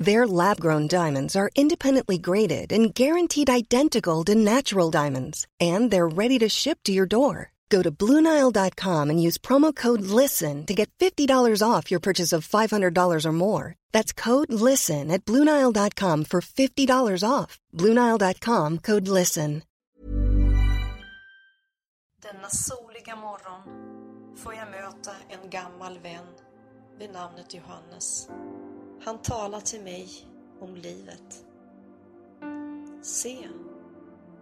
Their lab grown diamonds are independently graded and guaranteed identical to natural diamonds, and they're ready to ship to your door. Go to Bluenile.com and use promo code LISTEN to get $50 off your purchase of $500 or more. That's code LISTEN at Bluenile.com for $50 off. Bluenile.com code LISTEN. Denna soliga morgon får jag möta en gammal vän vid namnet Johannes. Han talar till mig om livet. Se,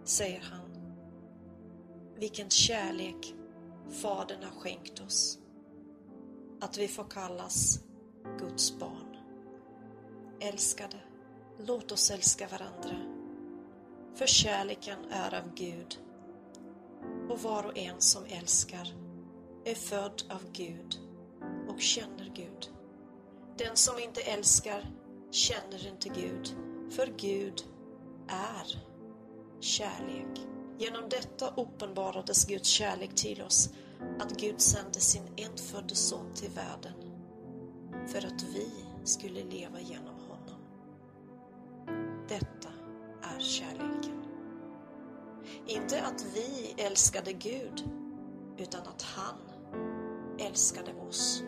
säger han, vilken kärlek Fadern har skänkt oss. Att vi får kallas Guds barn. Älskade, låt oss älska varandra. För kärleken är av Gud. Och var och en som älskar är född av Gud och känner Gud. Den som inte älskar känner inte Gud, för Gud är kärlek. Genom detta uppenbarades Guds kärlek till oss, att Gud sände sin enfödde son till världen för att vi skulle leva genom honom. Detta är kärleken. Inte att vi älskade Gud, utan att han älskade oss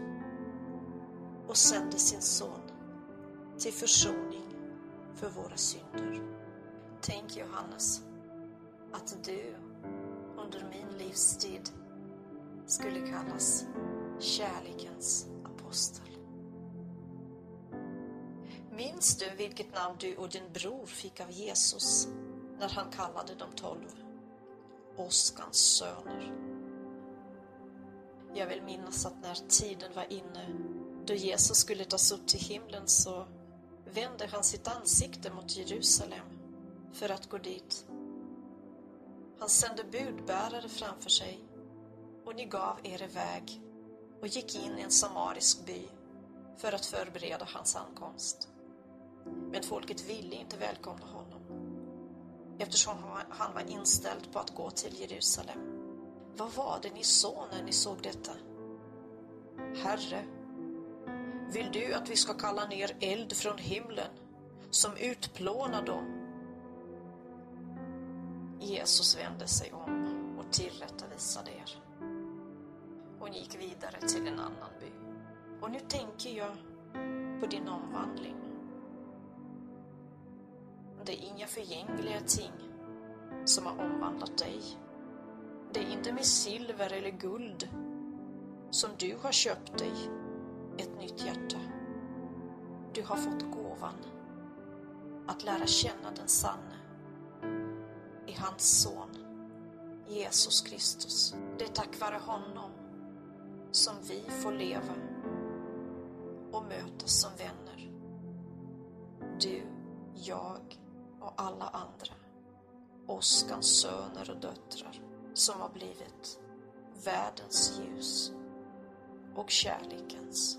och sände sin son till försoning för våra synder. Tänk Johannes, att du under min livstid skulle kallas kärlekens apostel. Minns du vilket namn du och din bror fick av Jesus när han kallade de tolv Oskans söner? Jag vill minnas att när tiden var inne då Jesus skulle tas upp till himlen så vände han sitt ansikte mot Jerusalem för att gå dit. Han sände budbärare framför sig och ni gav er iväg och gick in i en samarisk by för att förbereda hans ankomst. Men folket ville inte välkomna honom eftersom han var inställd på att gå till Jerusalem. Vad var det ni såg när ni såg detta? Herre, vill du att vi ska kalla ner eld från himlen som utplånar dem? Jesus vände sig om och tillrättavisade er. Hon gick vidare till en annan by. Och nu tänker jag på din omvandling. Det är inga förgängliga ting som har omvandlat dig. Det är inte med silver eller guld som du har köpt dig ett nytt hjärta. Du har fått gåvan att lära känna den sanne i hans son Jesus Kristus. Det är tack vare honom som vi får leva och mötas som vänner. Du, jag och alla andra. Oskans söner och döttrar som har blivit världens ljus och kärlekens